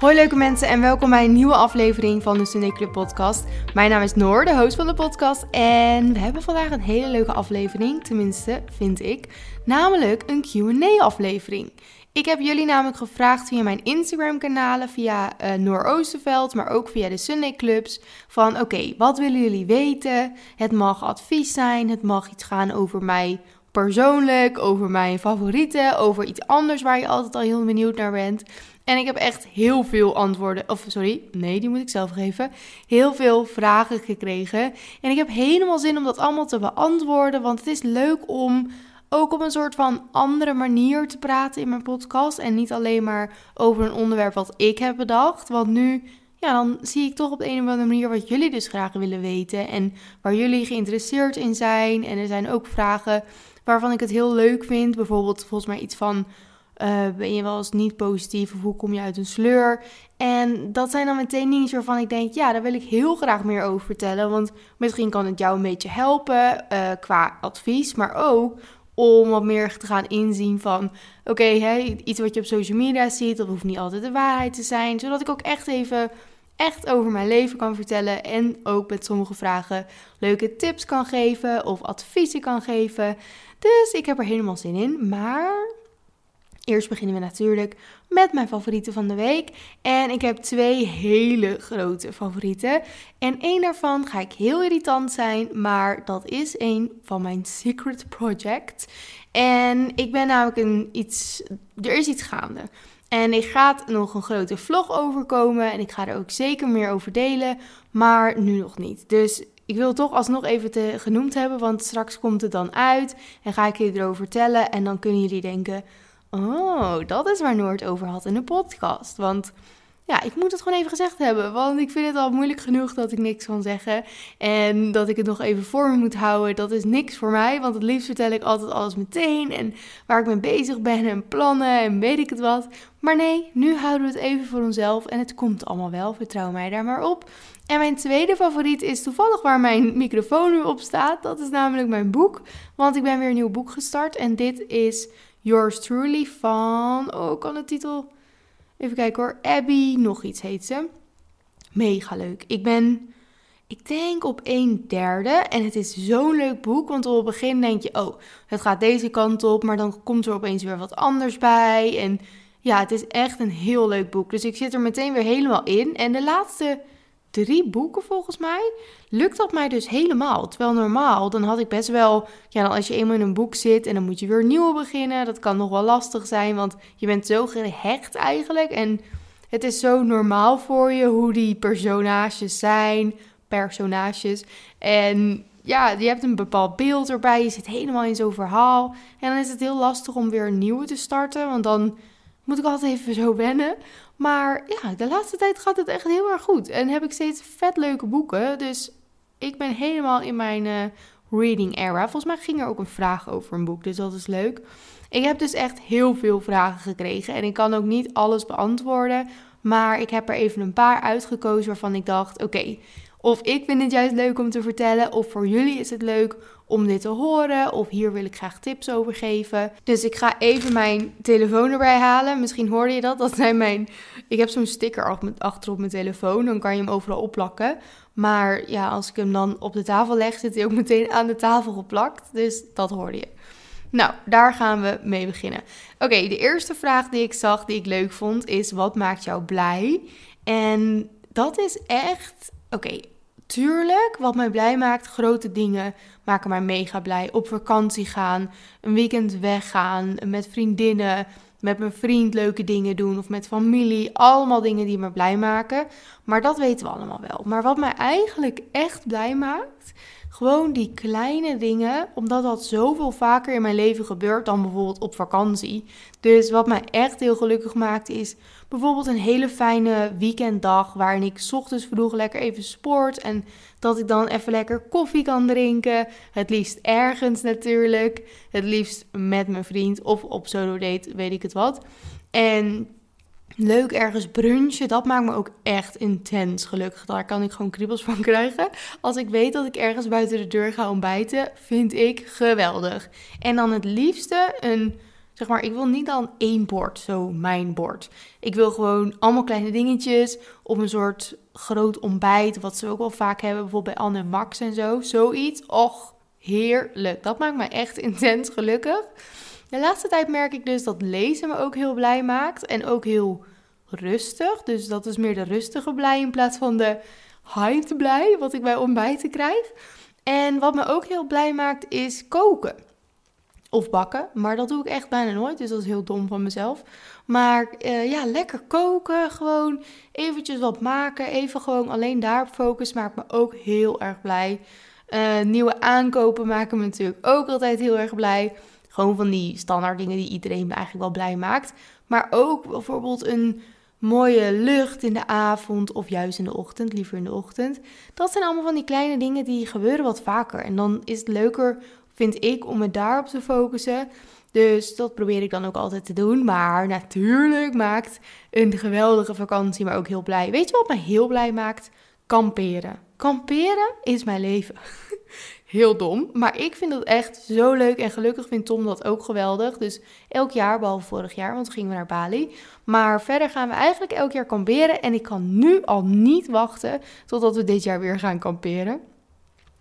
Hoi leuke mensen en welkom bij een nieuwe aflevering van de Sunday Club podcast. Mijn naam is Noor, de host van de podcast en we hebben vandaag een hele leuke aflevering, tenminste vind ik, namelijk een Q&A aflevering. Ik heb jullie namelijk gevraagd via mijn Instagram kanalen, via uh, Noor Oosterveld, maar ook via de Sunday Clubs, van oké, wat willen jullie weten? Het mag advies zijn, het mag iets gaan over mij persoonlijk, over mijn favorieten, over iets anders waar je altijd al heel benieuwd naar bent. En ik heb echt heel veel antwoorden, of sorry, nee, die moet ik zelf geven. Heel veel vragen gekregen. En ik heb helemaal zin om dat allemaal te beantwoorden, want het is leuk om ook op een soort van andere manier te praten in mijn podcast. En niet alleen maar over een onderwerp wat ik heb bedacht. Want nu, ja, dan zie ik toch op de een of andere manier wat jullie dus graag willen weten. En waar jullie geïnteresseerd in zijn. En er zijn ook vragen waarvan ik het heel leuk vind. Bijvoorbeeld volgens mij iets van uh, ben je wel eens niet positief of hoe kom je uit een sleur? En dat zijn dan meteen dingen waarvan ik denk, ja, daar wil ik heel graag meer over vertellen. Want misschien kan het jou een beetje helpen uh, qua advies, maar ook om wat meer te gaan inzien van, oké, okay, iets wat je op social media ziet, dat hoeft niet altijd de waarheid te zijn. Zodat ik ook echt even echt over mijn leven kan vertellen en ook met sommige vragen leuke tips kan geven of adviezen kan geven. Dus ik heb er helemaal zin in. Maar Eerst beginnen we natuurlijk met mijn favorieten van de week. En ik heb twee hele grote favorieten. En één daarvan ga ik heel irritant zijn, maar dat is een van mijn secret project. En ik ben namelijk een iets. Er is iets gaande. En ik ga nog een grote vlog overkomen. En ik ga er ook zeker meer over delen. Maar nu nog niet. Dus ik wil toch alsnog even te, genoemd hebben. Want straks komt het dan uit. En ga ik jullie erover vertellen. En dan kunnen jullie denken Oh, dat is waar Noord over had in de podcast. Want ja, ik moet het gewoon even gezegd hebben. Want ik vind het al moeilijk genoeg dat ik niks kan zeggen. En dat ik het nog even voor me moet houden. Dat is niks voor mij. Want het liefst vertel ik altijd alles meteen. En waar ik mee bezig ben. En plannen. En weet ik het wat. Maar nee, nu houden we het even voor onszelf. En het komt allemaal wel. Vertrouw mij daar maar op. En mijn tweede favoriet is toevallig waar mijn microfoon nu op staat. Dat is namelijk mijn boek. Want ik ben weer een nieuw boek gestart. En dit is Yours Truly van. Oh, kan de titel. Even kijken hoor. Abby, nog iets heet ze. Mega leuk. Ik ben, ik denk op een derde. En het is zo'n leuk boek. Want op het begin denk je, oh, het gaat deze kant op. Maar dan komt er opeens weer wat anders bij. En ja, het is echt een heel leuk boek. Dus ik zit er meteen weer helemaal in. En de laatste drie boeken volgens mij, lukt dat mij dus helemaal. Terwijl normaal, dan had ik best wel, ja, als je eenmaal in een boek zit en dan moet je weer nieuw beginnen, dat kan nog wel lastig zijn, want je bent zo gehecht eigenlijk en het is zo normaal voor je hoe die personages zijn, personages. En ja, je hebt een bepaald beeld erbij, je zit helemaal in zo'n verhaal en dan is het heel lastig om weer een nieuwe te starten, want dan moet ik altijd even zo wennen. Maar ja, de laatste tijd gaat het echt heel erg goed. En heb ik steeds vet leuke boeken. Dus ik ben helemaal in mijn uh, reading era. Volgens mij ging er ook een vraag over een boek. Dus dat is leuk. Ik heb dus echt heel veel vragen gekregen. En ik kan ook niet alles beantwoorden. Maar ik heb er even een paar uitgekozen waarvan ik dacht: oké, of ik vind het juist leuk om te vertellen, of voor jullie is het leuk om dit te horen, of hier wil ik graag tips over geven. Dus ik ga even mijn telefoon erbij halen. Misschien hoorde je dat. Dat zijn mijn. Ik heb zo'n sticker achter op mijn telefoon, dan kan je hem overal opplakken. Maar ja, als ik hem dan op de tafel leg, zit hij ook meteen aan de tafel geplakt. Dus dat hoorde je. Nou, daar gaan we mee beginnen. Oké, de eerste vraag die ik zag, die ik leuk vond, is: wat maakt jou blij? En dat is echt Oké, tuurlijk, wat mij blij maakt, grote dingen maken mij mega blij. Op vakantie gaan, een weekend weggaan, met vriendinnen, met mijn vriend leuke dingen doen of met familie. Allemaal dingen die me blij maken. Maar dat weten we allemaal wel. Maar wat mij eigenlijk echt blij maakt, gewoon die kleine dingen, omdat dat zoveel vaker in mijn leven gebeurt dan bijvoorbeeld op vakantie. Dus wat mij echt heel gelukkig maakt is bijvoorbeeld een hele fijne weekenddag waarin ik ochtends vroeg lekker even sport en dat ik dan even lekker koffie kan drinken. Het liefst ergens natuurlijk. Het liefst met mijn vriend of op solo date, weet ik het wat. En leuk ergens brunchen, dat maakt me ook echt intens gelukkig. Daar kan ik gewoon kriebels van krijgen. Als ik weet dat ik ergens buiten de deur ga ontbijten, vind ik geweldig. En dan het liefste een Zeg maar, ik wil niet dan één bord, zo mijn bord. Ik wil gewoon allemaal kleine dingetjes op een soort groot ontbijt, wat ze ook wel vaak hebben, bijvoorbeeld bij Anne en Max en zo. Zoiets. Och, heerlijk. Dat maakt mij echt intens gelukkig. De laatste tijd merk ik dus dat lezen me ook heel blij maakt en ook heel rustig. Dus dat is meer de rustige blij in plaats van de hyped blij, wat ik bij ontbijten krijg. En wat me ook heel blij maakt is koken. Of bakken, maar dat doe ik echt bijna nooit, dus dat is heel dom van mezelf. Maar uh, ja, lekker koken, gewoon eventjes wat maken, even gewoon alleen daarop focus maakt me ook heel erg blij. Uh, nieuwe aankopen maken me natuurlijk ook altijd heel erg blij. Gewoon van die standaard dingen die iedereen eigenlijk wel blij maakt. Maar ook bijvoorbeeld een mooie lucht in de avond of juist in de ochtend, liever in de ochtend. Dat zijn allemaal van die kleine dingen die gebeuren wat vaker. En dan is het leuker, vind ik, om me daarop te focussen. Dus dat probeer ik dan ook altijd te doen. Maar natuurlijk maakt een geweldige vakantie me ook heel blij. Weet je wat me heel blij maakt? Kamperen. Kamperen is mijn leven. heel dom. Maar ik vind dat echt zo leuk. En gelukkig vindt Tom dat ook geweldig. Dus elk jaar, behalve vorig jaar, want gingen we naar Bali. Maar verder gaan we eigenlijk elk jaar kamperen. En ik kan nu al niet wachten totdat we dit jaar weer gaan kamperen.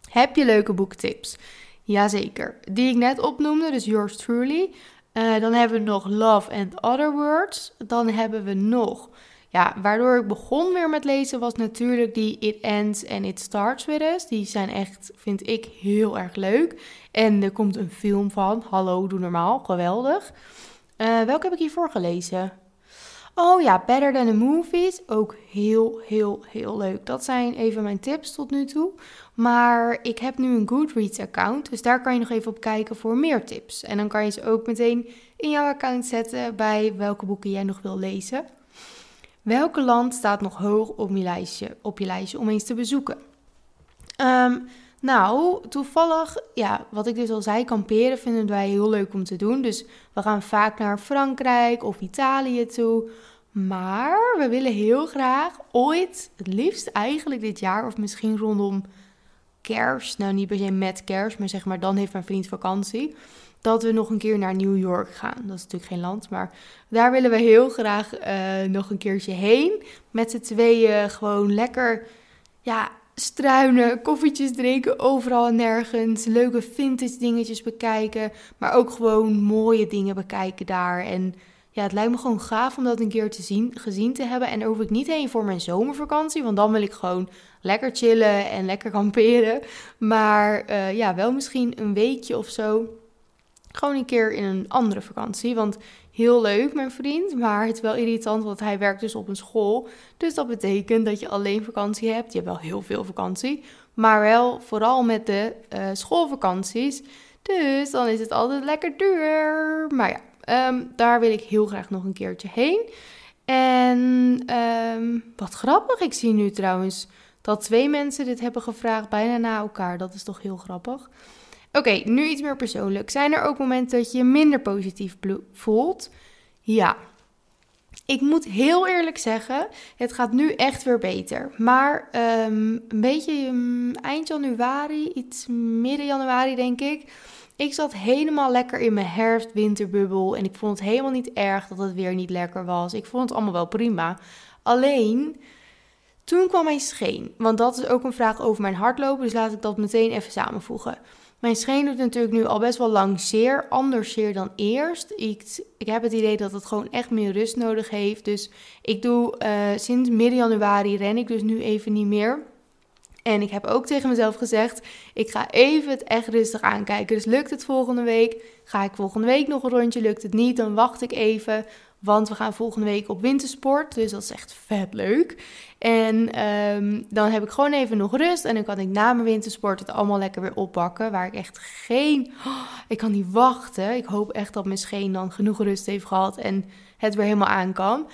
Heb je leuke boektips? Jazeker. Die ik net opnoemde, dus yours truly. Uh, dan hebben we nog Love and Other Words. Dan hebben we nog ja, waardoor ik begon weer met lezen was natuurlijk die It Ends and It Starts With Us. Die zijn echt, vind ik, heel erg leuk. En er komt een film van. Hallo, doe normaal. Geweldig. Uh, welke heb ik hiervoor gelezen? Oh ja, Better Than the Movies. Ook heel, heel, heel leuk. Dat zijn even mijn tips tot nu toe. Maar ik heb nu een Goodreads account. Dus daar kan je nog even op kijken voor meer tips. En dan kan je ze ook meteen in jouw account zetten bij welke boeken jij nog wil lezen. Welke land staat nog hoog op je lijstje, op je lijstje om eens te bezoeken? Um, nou, toevallig, ja, wat ik dus al zei, kamperen vinden wij heel leuk om te doen. Dus we gaan vaak naar Frankrijk of Italië toe. Maar we willen heel graag ooit, het liefst eigenlijk dit jaar of misschien rondom kerst. Nou, niet per se met kerst, maar zeg maar dan heeft mijn vriend vakantie dat we nog een keer naar New York gaan. Dat is natuurlijk geen land, maar daar willen we heel graag uh, nog een keertje heen. Met z'n tweeën gewoon lekker ja, struinen, koffietjes drinken, overal en nergens. Leuke vintage dingetjes bekijken, maar ook gewoon mooie dingen bekijken daar. En ja, het lijkt me gewoon gaaf om dat een keer te zien, gezien te hebben. En daar hoef ik niet heen voor mijn zomervakantie, want dan wil ik gewoon lekker chillen en lekker kamperen. Maar uh, ja, wel misschien een weekje of zo gewoon een keer in een andere vakantie. Want heel leuk, mijn vriend. Maar het is wel irritant, want hij werkt dus op een school. Dus dat betekent dat je alleen vakantie hebt. Je hebt wel heel veel vakantie. Maar wel vooral met de uh, schoolvakanties. Dus dan is het altijd lekker duur. Maar ja, ehm, daar wil ik heel graag nog een keertje heen. En um, wat grappig, ik zie nu trouwens dat twee mensen dit hebben gevraagd bijna na elkaar. Dat is toch heel grappig. Oké, nu iets meer persoonlijk. Zijn er ook momenten dat je je minder positief voelt? Ja. Ik moet heel eerlijk zeggen, het gaat nu echt weer beter. Maar um, een beetje eind januari, iets midden januari denk ik. Ik zat helemaal lekker in mijn herfst-winterbubbel. En ik vond het helemaal niet erg dat het weer niet lekker was. Ik vond het allemaal wel prima. Alleen, toen kwam mijn scheen. Want dat is ook een vraag over mijn hardlopen. Dus laat ik dat meteen even samenvoegen. Mijn scheen doet natuurlijk nu al best wel lang zeer, anders zeer dan eerst. Ik, ik heb het idee dat het gewoon echt meer rust nodig heeft. Dus ik doe uh, sinds midden januari ren ik dus nu even niet meer. En ik heb ook tegen mezelf gezegd: ik ga even het echt rustig aankijken. Dus lukt het volgende week? Ga ik volgende week nog een rondje? Lukt het niet? Dan wacht ik even. Want we gaan volgende week op wintersport. Dus dat is echt vet leuk. En um, dan heb ik gewoon even nog rust. En dan kan ik na mijn wintersport het allemaal lekker weer oppakken. Waar ik echt geen. Ik kan niet wachten. Ik hoop echt dat mijn scheen dan genoeg rust heeft gehad. En het weer helemaal aan kan.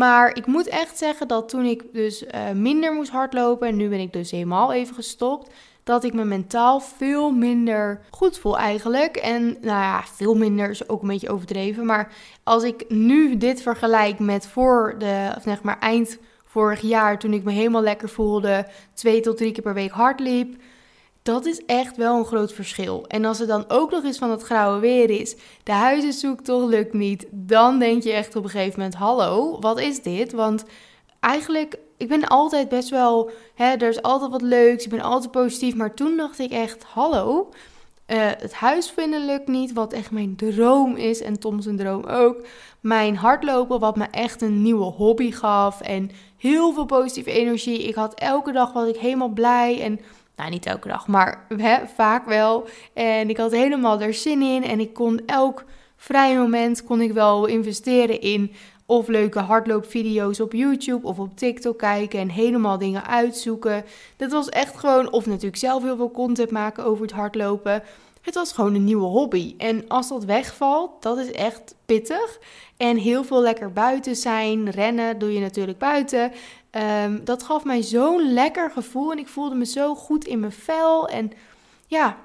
Maar ik moet echt zeggen dat toen ik dus uh, minder moest hardlopen. En nu ben ik dus helemaal even gestopt dat ik me mentaal veel minder goed voel eigenlijk. En nou ja, veel minder is ook een beetje overdreven. Maar als ik nu dit vergelijk met voor de, of zeg maar eind vorig jaar, toen ik me helemaal lekker voelde, twee tot drie keer per week hard liep. Dat is echt wel een groot verschil. En als er dan ook nog eens van het grauwe weer is, de huizenzoektocht lukt niet, dan denk je echt op een gegeven moment: hallo, wat is dit? Want eigenlijk, ik ben altijd best wel, hè, er is altijd wat leuks, ik ben altijd positief. Maar toen dacht ik echt: hallo, uh, het huis vinden lukt niet, wat echt mijn droom is. En Tom zijn droom ook. Mijn hardlopen, wat me echt een nieuwe hobby gaf. En heel veel positieve energie. Ik had elke dag was ik helemaal blij. En nou, niet elke dag, maar hè, vaak wel. En ik had helemaal er zin in. En ik kon elk vrij moment kon ik wel investeren in of leuke hardloopvideo's op YouTube of op TikTok kijken en helemaal dingen uitzoeken. Dat was echt gewoon, of natuurlijk zelf heel veel content maken over het hardlopen. Het was gewoon een nieuwe hobby. En als dat wegvalt, dat is echt pittig. En heel veel lekker buiten zijn, rennen doe je natuurlijk buiten. Ehm, dat gaf mij zo'n lekker gevoel en ik voelde me zo goed in mijn vel. En ja,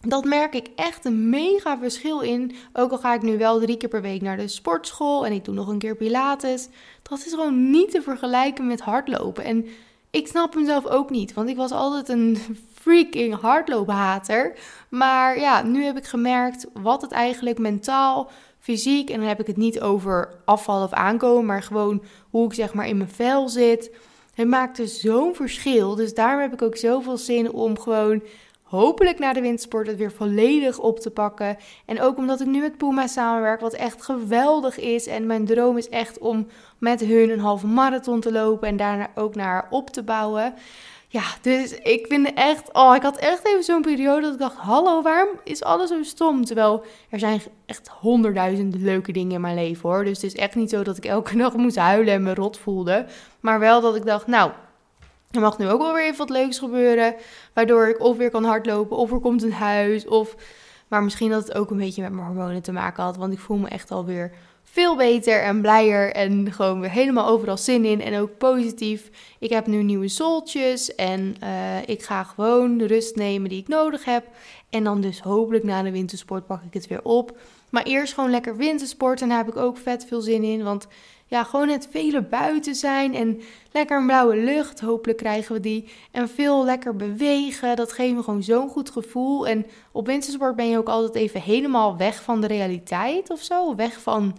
dat merk ik echt een mega verschil in. Ook al ga ik nu wel drie keer per week naar de sportschool en ik doe nog een keer Pilates. Dat is gewoon niet te vergelijken met hardlopen. En ik snap hem zelf ook niet, want ik was altijd een freaking hardloophater. Maar ja, nu heb ik gemerkt wat het eigenlijk mentaal, fysiek, en dan heb ik het niet over afvallen of aankomen, maar gewoon hoe ik zeg maar in mijn vel zit. Het maakte zo'n verschil. Dus daarom heb ik ook zoveel zin om gewoon hopelijk na de wintersport het weer volledig op te pakken. En ook omdat ik nu met Puma samenwerk, wat echt geweldig is. En mijn droom is echt om met hun een halve marathon te lopen en daarna ook naar op te bouwen. Ja, dus ik vind echt, oh, ik had echt even zo'n periode dat ik dacht, hallo, waarom is alles zo stom? Terwijl er zijn echt honderdduizenden leuke dingen in mijn leven hoor. Dus het is echt niet zo dat ik elke dag moest huilen en me rot voelde. Maar wel dat ik dacht, nou, er mag nu ook wel weer even wat leuks gebeuren. Waardoor ik of weer kan hardlopen, of er komt een huis. Of... Maar misschien dat het ook een beetje met mijn hormonen te maken had. Want ik voel me echt alweer veel beter en blijer. En gewoon weer helemaal overal zin in. En ook positief. Ik heb nu nieuwe zoltjes. En uh, ik ga gewoon de rust nemen die ik nodig heb. En dan dus hopelijk na de wintersport pak ik het weer op. Maar eerst gewoon lekker wintersport. En daar heb ik ook vet veel zin in. Want ja, gewoon het vele buiten zijn en lekker een blauwe lucht. Hopelijk krijgen we die. En veel lekker bewegen. Dat geeft me gewoon zo'n goed gevoel. En op wintersport ben je ook altijd even helemaal weg van de realiteit of zo. Weg van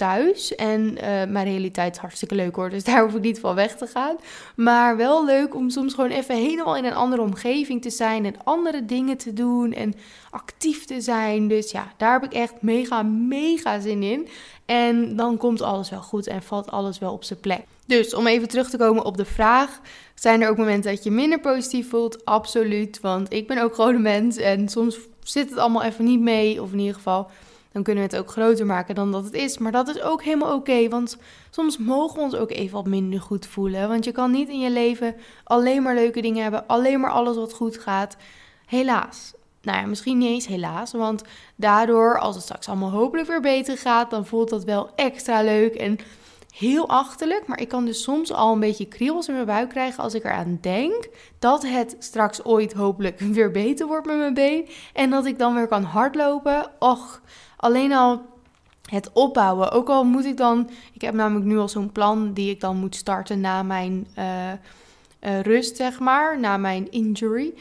thuis. En uh, mijn realiteit is hartstikke leuk hoor, dus daar hoef ik niet van weg te gaan. Maar wel leuk om soms gewoon even helemaal in een andere omgeving te zijn en andere dingen te doen en actief te zijn. Dus ja, daar heb ik echt mega, mega zin in. En dan komt alles wel goed en valt alles wel op zijn plek. Dus om even terug te komen op de vraag: zijn er ook momenten dat je minder positief voelt? Absoluut, want ik ben ook gewoon een mens en soms zit het allemaal even niet mee, of in ieder geval dan kunnen we het ook groter maken dan dat het is. Maar dat is ook helemaal oké, want soms mogen we ons ook even wat minder goed voelen. Want je kan niet in je leven alleen maar leuke dingen hebben, alleen maar alles wat goed gaat. Helaas. Nou ja, misschien niet eens helaas, want daardoor, als het straks allemaal hopelijk weer beter gaat, dan voelt dat wel extra leuk en heel achterlijk. Maar ik kan dus soms al een beetje kriebels in mijn buik krijgen als ik eraan denk dat het straks ooit hopelijk weer beter wordt met mijn been. En dat ik dan weer kan hardlopen. Och, Alleen al het opbouwen. Ook al moet ik dan. Ik heb namelijk nu al zo'n plan die ik dan moet starten na mijn uh, uh, rust, zeg maar. Na mijn injury.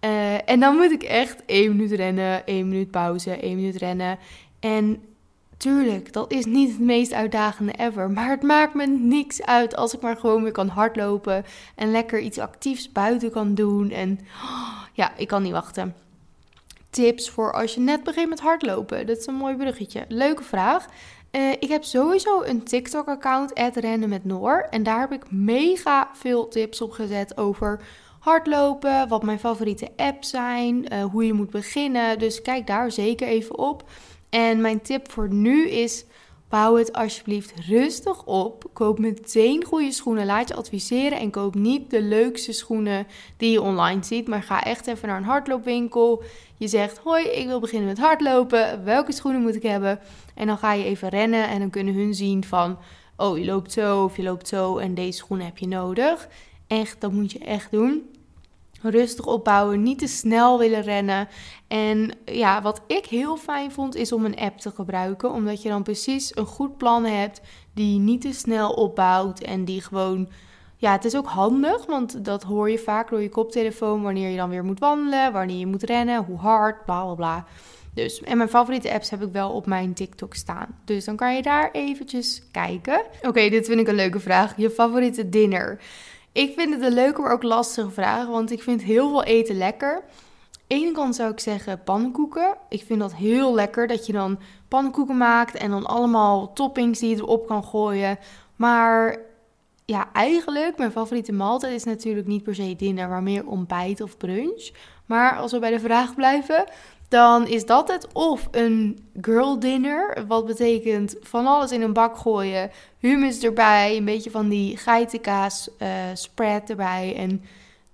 Uh, en dan moet ik echt één minuut rennen, één minuut pauze, één minuut rennen. En tuurlijk, dat is niet het meest uitdagende ever. Maar het maakt me niks uit als ik maar gewoon weer kan hardlopen. En lekker iets actiefs buiten kan doen. En oh, ja, ik kan niet wachten tips voor als je net begint met hardlopen? Dat is een mooi bruggetje. Leuke vraag. Uh, ik heb sowieso een TikTok-account, rennen met Noor. En daar heb ik mega veel tips op gezet over hardlopen, wat mijn favoriete apps zijn, uh, hoe je moet beginnen. Dus kijk daar zeker even op. En mijn tip voor nu is Bouw het alsjeblieft rustig op. Koop meteen goede schoenen. Laat je adviseren en koop niet de leukste schoenen die je online ziet. Maar ga echt even naar een hardloopwinkel. Je zegt: Hoi, ik wil beginnen met hardlopen. Welke schoenen moet ik hebben? En dan ga je even rennen en dan kunnen hun zien van: Oh, je loopt zo of je loopt zo en deze schoenen heb je nodig. Echt, dat moet je echt doen rustig opbouwen, niet te snel willen rennen. En ja, wat ik heel fijn vond is om een app te gebruiken, omdat je dan precies een goed plan hebt die niet te snel opbouwt en die gewoon ja, het is ook handig, want dat hoor je vaak door je koptelefoon wanneer je dan weer moet wandelen, wanneer je moet rennen, hoe hard, bla bla bla. Dus, en mijn favoriete apps heb ik wel op mijn TikTok staan. Dus dan kan je daar eventjes kijken. Oké, dit vind ik een leuke vraag. Je favoriete dinner? Ik vind het een leuke, maar ook lastige vraag, want ik vind heel veel eten lekker. ene kant zou ik zeggen pannenkoeken. Ik vind dat heel lekker dat je dan pannenkoeken maakt en dan allemaal toppings die je erop kan gooien. Maar ja, eigenlijk, mijn favoriete maaltijd is natuurlijk niet per se dinner, maar meer ontbijt of brunch. Maar als we bij de vraag blijven, dan is dat het. Of een girl dinner, wat betekent van alles in een bak gooien, hummus erbij, een beetje van die geitenkaas uh, spread erbij. En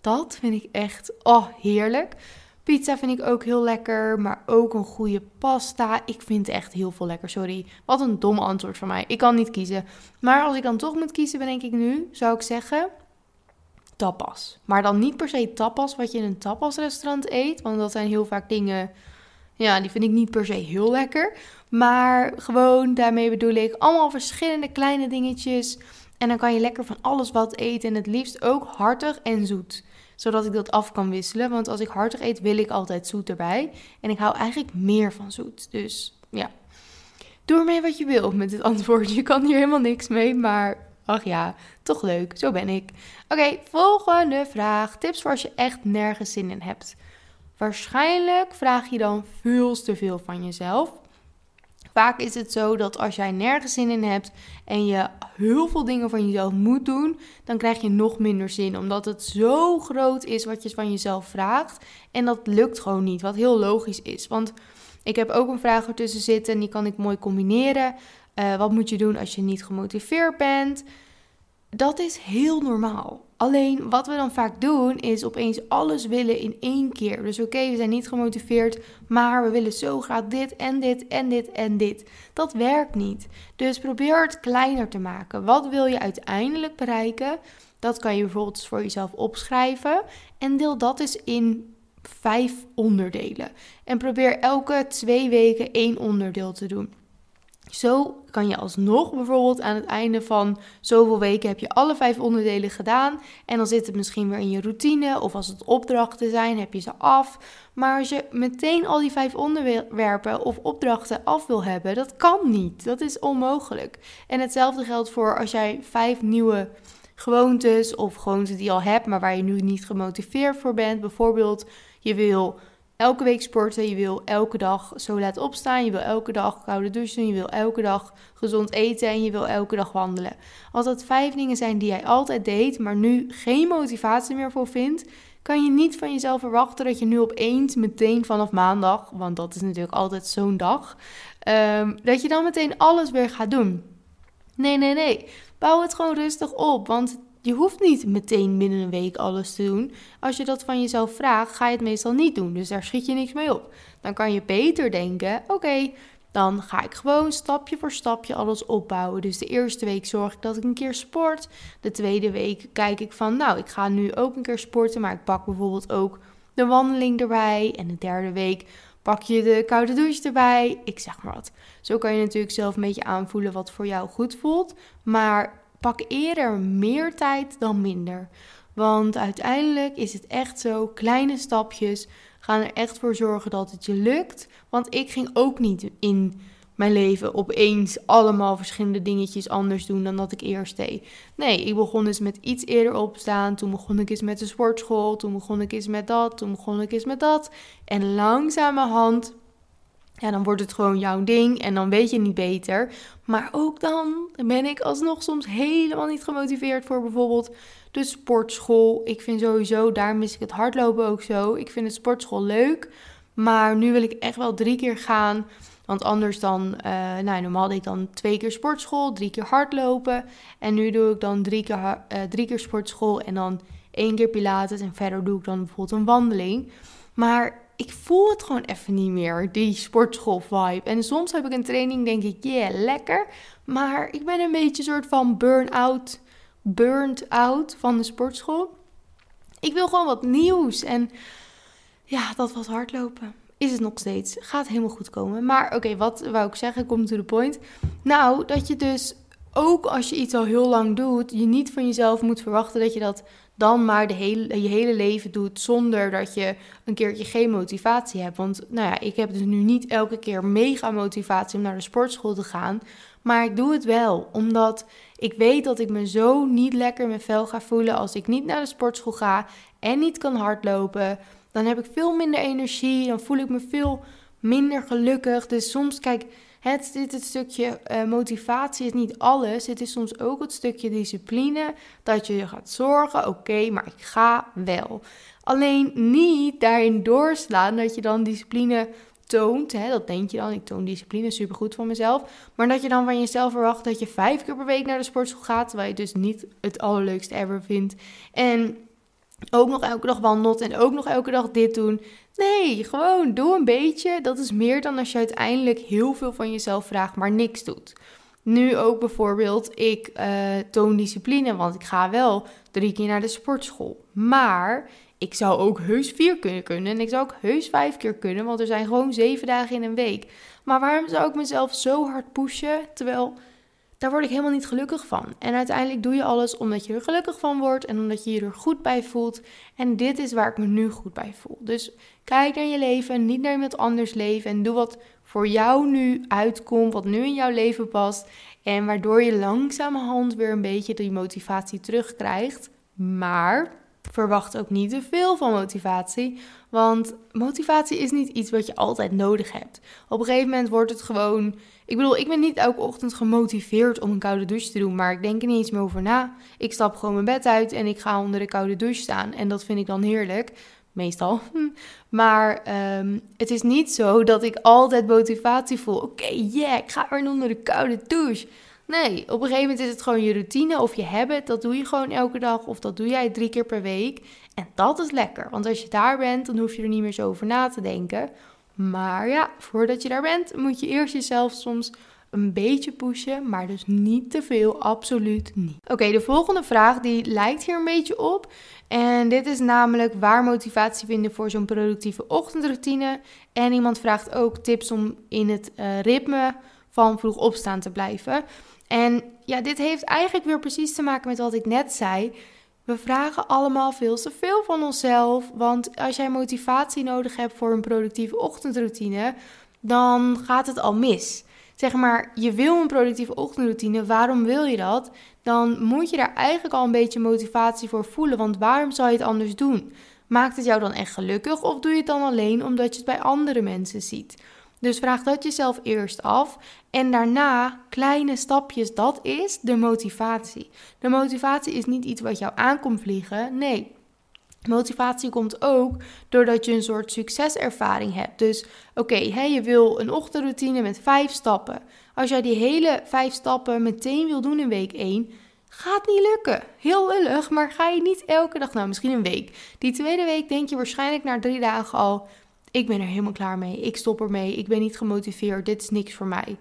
dat vind ik echt, oh, heerlijk. Pizza vind ik ook heel lekker, maar ook een goede pasta. Ik vind echt heel veel lekker, sorry. Wat een dom antwoord van mij. Ik kan niet kiezen. Maar als ik dan toch moet kiezen, denk ik nu, zou ik zeggen tapas. Maar dan niet per se tapas wat je in een tapasrestaurant eet, want dat zijn heel vaak dingen, ja, die vind ik niet per se heel lekker. Maar gewoon, daarmee bedoel ik allemaal verschillende kleine dingetjes. En dan kan je lekker van alles wat eten en het liefst ook hartig en zoet zodat ik dat af kan wisselen. Want als ik hartig eet, wil ik altijd zoet erbij. En ik hou eigenlijk meer van zoet. Dus ja. Doe ermee wat je wil met dit antwoord. Je kan hier helemaal niks mee, maar ach ja, toch leuk. Zo ben ik. Oké, volgende vraag. Tips voor als je echt nergens zin in hebt. Waarschijnlijk vraag je dan veel te veel van jezelf. Vaak is het zo dat als jij nergens zin in hebt en je heel veel dingen van jezelf moet doen, dan krijg je nog minder zin. Omdat het zo groot is wat je van jezelf vraagt. En dat lukt gewoon niet, wat heel logisch is. Want ik heb ook een vraag ertussen zitten en die kan ik mooi combineren. Uh, wat moet je doen als je niet gemotiveerd bent? Dat is heel normaal. Alleen wat we dan vaak doen is opeens alles willen in één keer. Dus oké, we zijn niet gemotiveerd, maar we willen zo graag dit en dit en dit en dit. Dat werkt niet. Dus probeer het kleiner te maken. Wat wil je uiteindelijk bereiken? Dat kan je bijvoorbeeld voor jezelf opschrijven en deel dat eens in vijf onderdelen. En probeer elke twee weken één onderdeel te doen. Zo kan je alsnog bijvoorbeeld aan het einde van zoveel weken heb je alle vijf onderdelen gedaan. En dan zit het misschien weer in je routine. Of als het opdrachten zijn, heb je ze af. Maar als je meteen al die vijf onderwerpen of opdrachten af wil hebben, dat kan niet. Dat is onmogelijk. En hetzelfde geldt voor als jij vijf nieuwe gewoontes of gewoontes die je al hebt, maar waar je nu niet gemotiveerd voor bent. Bijvoorbeeld, je wil elke week sporten. Je wil elke dag zo laat opstaan. Je wil elke dag koude douchen. Je wil elke dag gezond eten. En je wil elke dag wandelen. Als dat vijf dingen zijn die jij altijd deed, maar nu geen motivatie meer voor vindt, kan je niet van jezelf verwachten dat je nu opeens meteen vanaf maandag, want dat is natuurlijk altijd zo'n dag, ehm, dat je dan meteen alles weer gaat doen. Nee, nee, nee. Bouw het gewoon rustig op. Want je hoeft niet meteen binnen een week alles te doen. Als je dat van jezelf vraagt, ga je het meestal niet doen. Dus daar schiet je niks mee op. Dan kan je beter denken: oké, dan ga ik gewoon stapje voor stapje alles opbouwen. Dus de eerste week zorg ik dat ik een keer sport. De tweede week kijk ik van: nou, ik ga nu ook een keer sporten, maar ik pak bijvoorbeeld ook de wandeling erbij. En de derde week pak je de koude douche erbij. Ik zeg maar wat. Zo kan je natuurlijk zelf een beetje aanvoelen wat voor jou goed voelt. Maar pak eerder meer tijd dan minder. Want uiteindelijk is het echt zo, kleine stapjes gaan er echt voor zorgen dat het je lukt. Want ik ging ook niet in mijn leven opeens allemaal verschillende dingetjes anders doen dan dat ik eerst deed. Nee, ik begon dus met iets eerder opstaan. Toen begon ik eens met de sportschool. Toen begon ik eens met dat. Toen begon ik eens met dat. En langzamerhand ja, dan wordt het gewoon jouw ding en dan weet je niet beter. Maar ook dan ben ik alsnog soms helemaal niet gemotiveerd voor bijvoorbeeld de sportschool. Ik vind sowieso, daar mis ik het hardlopen ook zo. Ik vind het sportschool leuk, maar nu wil ik echt wel drie keer gaan. Want anders dan, uh, nou normaal deed ik dan twee keer sportschool, drie keer hardlopen. En nu doe ik dan drie keer, uh, drie keer sportschool en dan één keer pilates. En verder doe ik dan bijvoorbeeld een wandeling. Maar ik voel het gewoon even niet meer, die sportschool vibe. En soms heb ik een training, denk ik, yeah, lekker. Maar ik ben een beetje soort van burn-out, burnt out van de sportschool. Ik wil gewoon wat nieuws. En ja, dat was hardlopen. Is het nog steeds. Gaat helemaal goed komen. Maar oké, wat wou ik zeggen? Kom to the point. Nou, dat je dus ook als je iets al heel lang doet, je niet van jezelf moet verwachten dat je dat dan maar de hele, je hele leven doet zonder dat je een keertje geen motivatie hebt. Want nou ja, ik heb dus nu niet elke keer mega motivatie om naar de sportschool te gaan. Maar ik doe het wel, omdat ik weet dat ik me zo niet lekker in mijn vel ga voelen als ik niet naar de sportschool ga en niet kan hardlopen. Dan heb ik veel minder energie, dan voel ik me veel minder gelukkig. Dus soms, kijk, het, het stukje uh, motivatie is niet alles. Het is soms ook het stukje discipline. Dat je je gaat zorgen, oké, maar ik ga wel. Alleen niet daarin doorslaan dat je dan discipline toont. Hè, dat denk je dan, ik toon discipline, supergoed van mezelf. Maar dat je dan van jezelf verwacht dat je vijf keer per week naar de sportschool gaat. Terwijl je dus niet het allerleukste ever vindt. En ook nog elke dag wandelt en ook nog elke dag dit doen. Nee, gewoon doe een beetje. Dat is meer dan als je uiteindelijk heel veel van jezelf vraagt, maar niks doet. Nu ook bijvoorbeeld, ik uh, toon discipline, want ik ga wel drie keer naar de sportschool. Maar ik zou ook heus vier kunnen kunnen en ik zou ook heus vijf keer kunnen, want er zijn gewoon zeven dagen in een week. Maar waarom zou ik mezelf zo hard pushen, terwijl daar word ik helemaal niet gelukkig van. En uiteindelijk doe je alles omdat je er gelukkig van wordt en omdat je je er goed bij voelt. En dit is waar ik me nu goed bij voel. Dus kijk naar je leven, niet naar iemand anders leven en doe wat voor jou nu uitkomt, wat nu in jouw leven past. En waardoor je langzamerhand weer een beetje die motivatie terugkrijgt. Maar verwacht ook niet te veel van motivatie. Want motivatie is niet iets wat je altijd nodig hebt. Op een gegeven moment wordt het gewoon. Ik bedoel, ik ben niet elke ochtend gemotiveerd om een koude douche te doen. Maar ik denk er niet eens meer over na. Ik stap gewoon mijn bed uit en ik ga onder de koude douche staan. En dat vind ik dan heerlijk. Meestal. Maar um, het is niet zo dat ik altijd motivatie voel. Oké, okay, yeah, ik ga weer onder de koude douche. Nee, op een gegeven moment is het gewoon je routine of je habit. Dat doe je gewoon elke dag of dat doe jij drie keer per week. En dat is lekker, want als je daar bent, dan hoef je er niet meer zo over na te denken. Maar ja, voordat je daar bent, moet je eerst jezelf soms een beetje pushen, maar dus niet te veel, absoluut niet. Oké, de volgende vraag die lijkt hier een beetje op. En dit is namelijk waar motivatie vinden voor zo'n productieve ochtendroutine. En iemand vraagt ook tips om in het uh, ritme van vroeg opstaan te blijven. En ja, dit heeft eigenlijk weer precies te maken met wat ik net zei. We vragen allemaal veel te veel van onszelf. Want als jij motivatie nodig hebt voor een productieve ochtendroutine, dan gaat het al mis. Zeg maar, je wil een productieve ochtendroutine, waarom wil je dat? Dan moet je daar eigenlijk al een beetje motivatie voor voelen. Want waarom zou je het anders doen? Maakt het jou dan echt gelukkig of doe je het dan alleen omdat je het bij andere mensen ziet? Dus vraag dat jezelf eerst af. En daarna kleine stapjes, dat is de motivatie. De motivatie is niet iets wat jou aankomt vliegen. Nee. Motivatie komt ook doordat je een soort succeservaring hebt. Dus oké, okay, je wil een ochtendroutine met vijf stappen. Als jij die hele vijf stappen meteen wil doen in week 1, gaat niet lukken. Heel lullig, maar ga je niet elke dag, nou misschien een week. Die tweede week denk je waarschijnlijk na drie dagen al, ik ben er helemaal klaar mee. Ik stop ermee. Ik ben niet gemotiveerd. Dit is niks voor mij.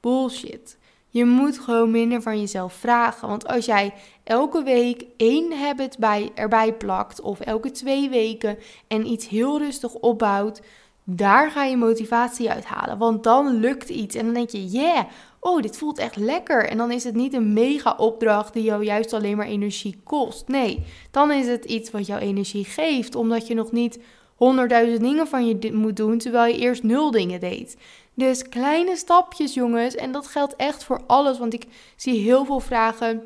Bullshit. Je moet gewoon minder van jezelf vragen. Want als jij elke week één habit bij, erbij plakt, of elke twee weken en iets heel rustig opbouwt, daar ga je motivatie uithalen. Want dan lukt iets en dan denk je, yeah, oh, dit voelt echt lekker. En dan is het niet een mega opdracht die jou juist alleen maar energie kost. Nee, dan is het iets wat jou energie geeft, omdat je nog niet honderdduizend dingen van je moet doen, terwijl je eerst nul dingen deed. Dus kleine stapjes, jongens. En dat geldt echt voor alles. Want ik zie heel veel vragen.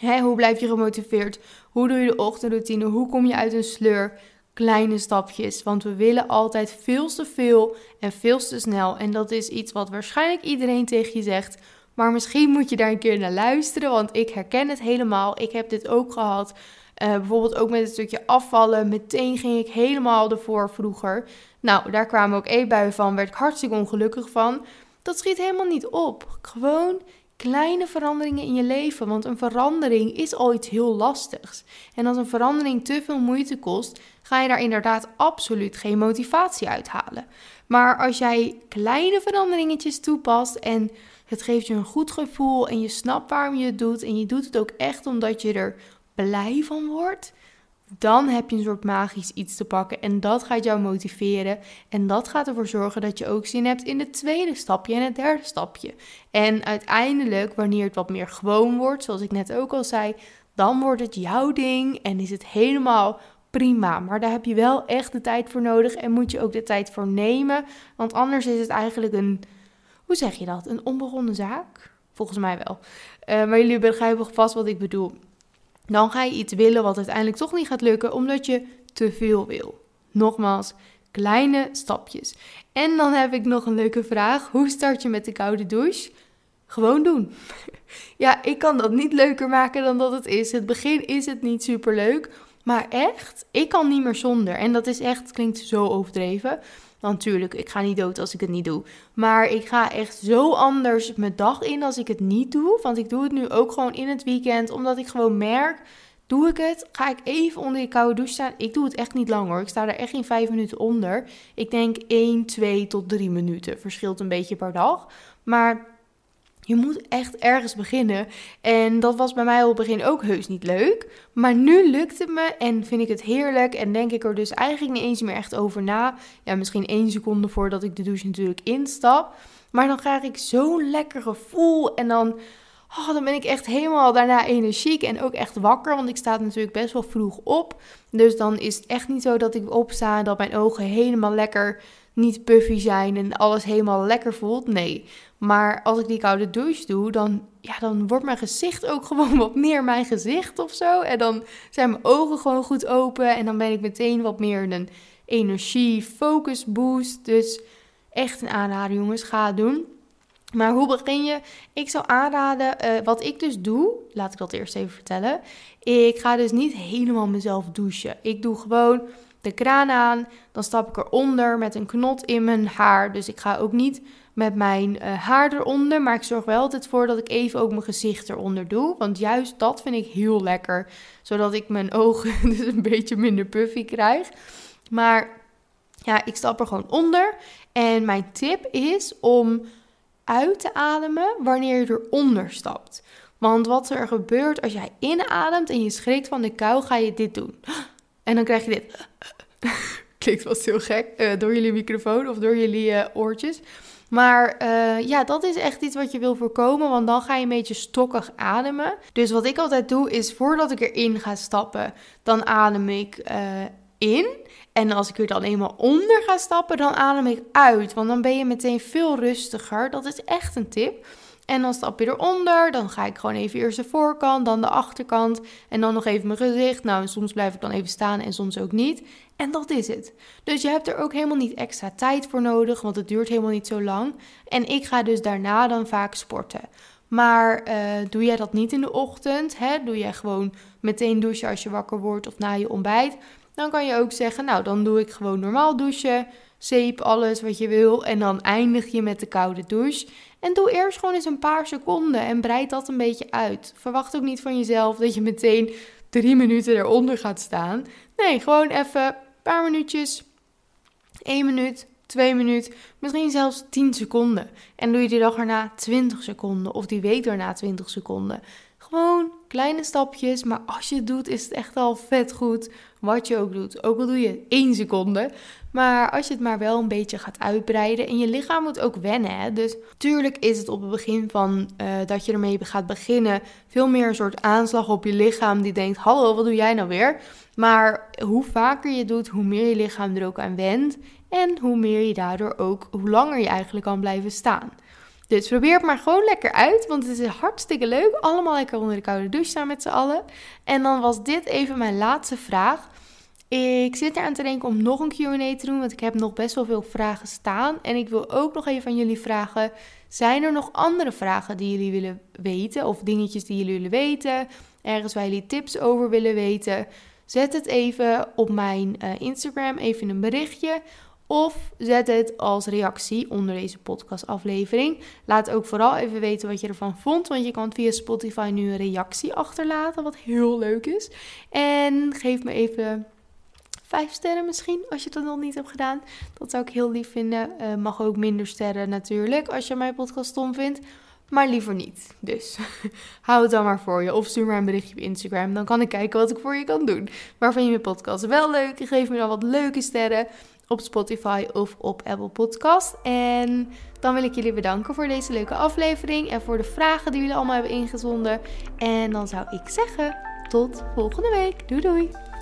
Hè, hoe blijf je gemotiveerd? Hoe doe je de ochtendroutine? Hoe kom je uit een sleur? Kleine stapjes. Want we willen altijd veel te veel en veel te snel. En dat is iets wat waarschijnlijk iedereen tegen je zegt. Maar misschien moet je daar een keer naar luisteren. Want ik herken het helemaal. Ik heb dit ook gehad. Uh, bijvoorbeeld ook met het stukje afvallen. Meteen ging ik helemaal ervoor vroeger. Nou, daar kwamen ook eetbuien van. Werd ik hartstikke ongelukkig van. Dat schiet helemaal niet op. Gewoon kleine veranderingen in je leven. Want een verandering is al iets heel lastigs. En als een verandering te veel moeite kost, ga je daar inderdaad absoluut geen motivatie uithalen. Maar als jij kleine veranderingetjes toepast en het geeft je een goed gevoel en je snapt waarom je het doet en je doet het ook echt omdat je er blij van wordt, dan heb je een soort magisch iets te pakken. En dat gaat jou motiveren. En dat gaat ervoor zorgen dat je ook zin hebt in het tweede stapje en het derde stapje. En uiteindelijk, wanneer het wat meer gewoon wordt, zoals ik net ook al zei, dan wordt het jouw ding en is het helemaal prima. Maar daar heb je wel echt de tijd voor nodig en moet je ook de tijd voor nemen. Want anders is het eigenlijk een, hoe zeg je dat? Een onbegonnen zaak? Volgens mij wel. Uh, maar jullie begrijpen vast wat ik bedoel. Dan ga je iets willen wat uiteindelijk toch niet gaat lukken, omdat je te veel wil. Nogmaals, kleine stapjes. En dan heb ik nog een leuke vraag. Hoe start je met de koude douche? Gewoon doen. Ja, ik kan dat niet leuker maken dan dat het is. Het begin is het niet super leuk. Maar echt, ik kan niet meer zonder. En dat is echt, klinkt zo overdreven. Natuurlijk, ik ga niet dood als ik het niet doe. Maar ik ga echt zo anders mijn dag in als ik het niet doe. Want ik doe het nu ook gewoon in het weekend. Omdat ik gewoon merk, doe ik het, ga ik even onder die koude douche staan. Ik doe het echt niet lang hoor. Ik sta er echt geen vijf minuten onder. Ik denk 1, 2 tot 3 minuten. Verschilt een beetje per dag. Maar je moet echt ergens beginnen. En dat was bij mij op het begin ook heus niet leuk. Maar nu lukt het me en vind ik het heerlijk. En denk ik er dus eigenlijk niet eens meer echt over na. Ja, misschien één seconde voordat ik de douche natuurlijk instap. Maar dan krijg ik zo'n lekker gevoel. En dan, oh, dan ben ik echt helemaal daarna energiek en ook echt wakker. Want ik sta natuurlijk best wel vroeg op. Dus dan is het echt niet zo dat ik opsta en dat mijn ogen helemaal lekker niet puffy zijn en alles helemaal lekker voelt. Nee. Maar als ik die koude douche doe, dan, ja, dan wordt mijn gezicht ook gewoon wat meer mijn gezicht of zo. En dan zijn mijn ogen gewoon goed open. En dan ben ik meteen wat meer een energie, focus boost. Dus echt een aanrader, jongens. Ga het doen. Maar hoe begin je? Ik zou aanraden, uh, wat ik dus doe, laat ik dat eerst even vertellen. Ik ga dus niet helemaal mezelf douchen. Ik doe gewoon de kraan aan, dan stap ik eronder met een knot in mijn haar. Dus ik ga ook niet met mijn uh, haar eronder, maar ik zorg wel altijd voor dat ik even ook mijn gezicht eronder doe. Want juist dat vind ik heel lekker, zodat ik mijn ogen dus een beetje minder puffy krijg. Maar ja, ik stap er gewoon onder. En mijn tip is om uit te ademen wanneer je eronder stapt. Want wat er gebeurt als jij inademt en je schrikt van de kou, ga je dit doen. En dan krijg je dit. Klinkt wel heel gek uh, door jullie microfoon of door jullie uh, oortjes. Maar uh, ja, dat is echt iets wat je wil voorkomen, want dan ga je een beetje stokkig ademen. Dus wat ik altijd doe is voordat ik erin ga stappen, dan adem ik in. En als ik er dan eenmaal onder ga stappen, dan adem ik uit. Want dan ben je meteen veel rustiger. Dat is echt een tip. En dan stap je eronder. Dan ga ik gewoon even eerst de voorkant, dan de achterkant. En dan nog even mijn gezicht. Nou, soms blijf ik dan even staan en soms ook niet. En dat is het. Dus je hebt er ook helemaal niet extra tijd voor nodig, want het duurt helemaal niet zo lang. En ik ga dus daarna dan vaak sporten. Maar uh, doe jij dat niet in de ochtend? Hè? Doe jij gewoon meteen douchen als je wakker wordt of na je ontbijt? Dan kan je ook zeggen, nou dan doe ik gewoon normaal douchen, zeep, alles wat je wil. En dan eindig je met de koude douche. En doe eerst gewoon eens een paar seconden en breid dat een beetje uit. Verwacht ook niet van jezelf dat je meteen drie minuten eronder gaat staan. Nee, gewoon even een paar minuutjes, één minuut, twee minuten, misschien zelfs 10 seconden. En doe je die dag erna 20 seconden of die week erna 20 seconden. Gewoon kleine stapjes, maar als je het doet, is het echt al vet goed wat je ook doet. Ook al doe je één seconde. Maar als je het maar wel een beetje gaat uitbreiden. En je lichaam moet ook wennen. Hè? Dus tuurlijk is het op het begin van uh, dat je ermee gaat beginnen. Veel meer een soort aanslag op je lichaam. Die denkt: Hallo, wat doe jij nou weer? Maar hoe vaker je doet, hoe meer je lichaam er ook aan went. En hoe meer je daardoor ook, hoe langer je eigenlijk kan blijven staan. Dus probeer het maar gewoon lekker uit, want het is hartstikke leuk. Allemaal lekker onder de koude douche staan met z'n allen. En dan was dit even mijn laatste vraag. Ik zit eraan te denken om nog een QA te doen, want ik heb nog best wel veel vragen staan. En ik wil ook nog even van jullie vragen: zijn er nog andere vragen die jullie willen weten? Of dingetjes die jullie willen weten? Ergens waar jullie tips over willen weten? Zet het even op mijn uh, Instagram, even een berichtje. Of zet het als reactie onder deze podcastaflevering. Laat ook vooral even weten wat je ervan vond. Want je kan via Spotify nu een reactie achterlaten. Wat heel leuk is. En geef me even vijf sterren misschien, als je dat nog niet hebt gedaan. Dat zou ik heel lief vinden. Uh, mag ook minder sterren natuurlijk, als je mijn podcast stom vindt. maar liever niet. Dus hou het dan maar voor je. Of stuur maar een berichtje op Instagram. Dan kan ik kijken wat ik voor je kan doen. Maar vind je mijn podcast wel leuk? Geef me dan wat leuke sterren op Spotify of op Apple Podcast. En dan wil ik jullie bedanken voor deze leuke aflevering en voor de vragen die jullie allemaal hebben ingezonden. En dan zou ik zeggen, tot volgende week. Doei doei!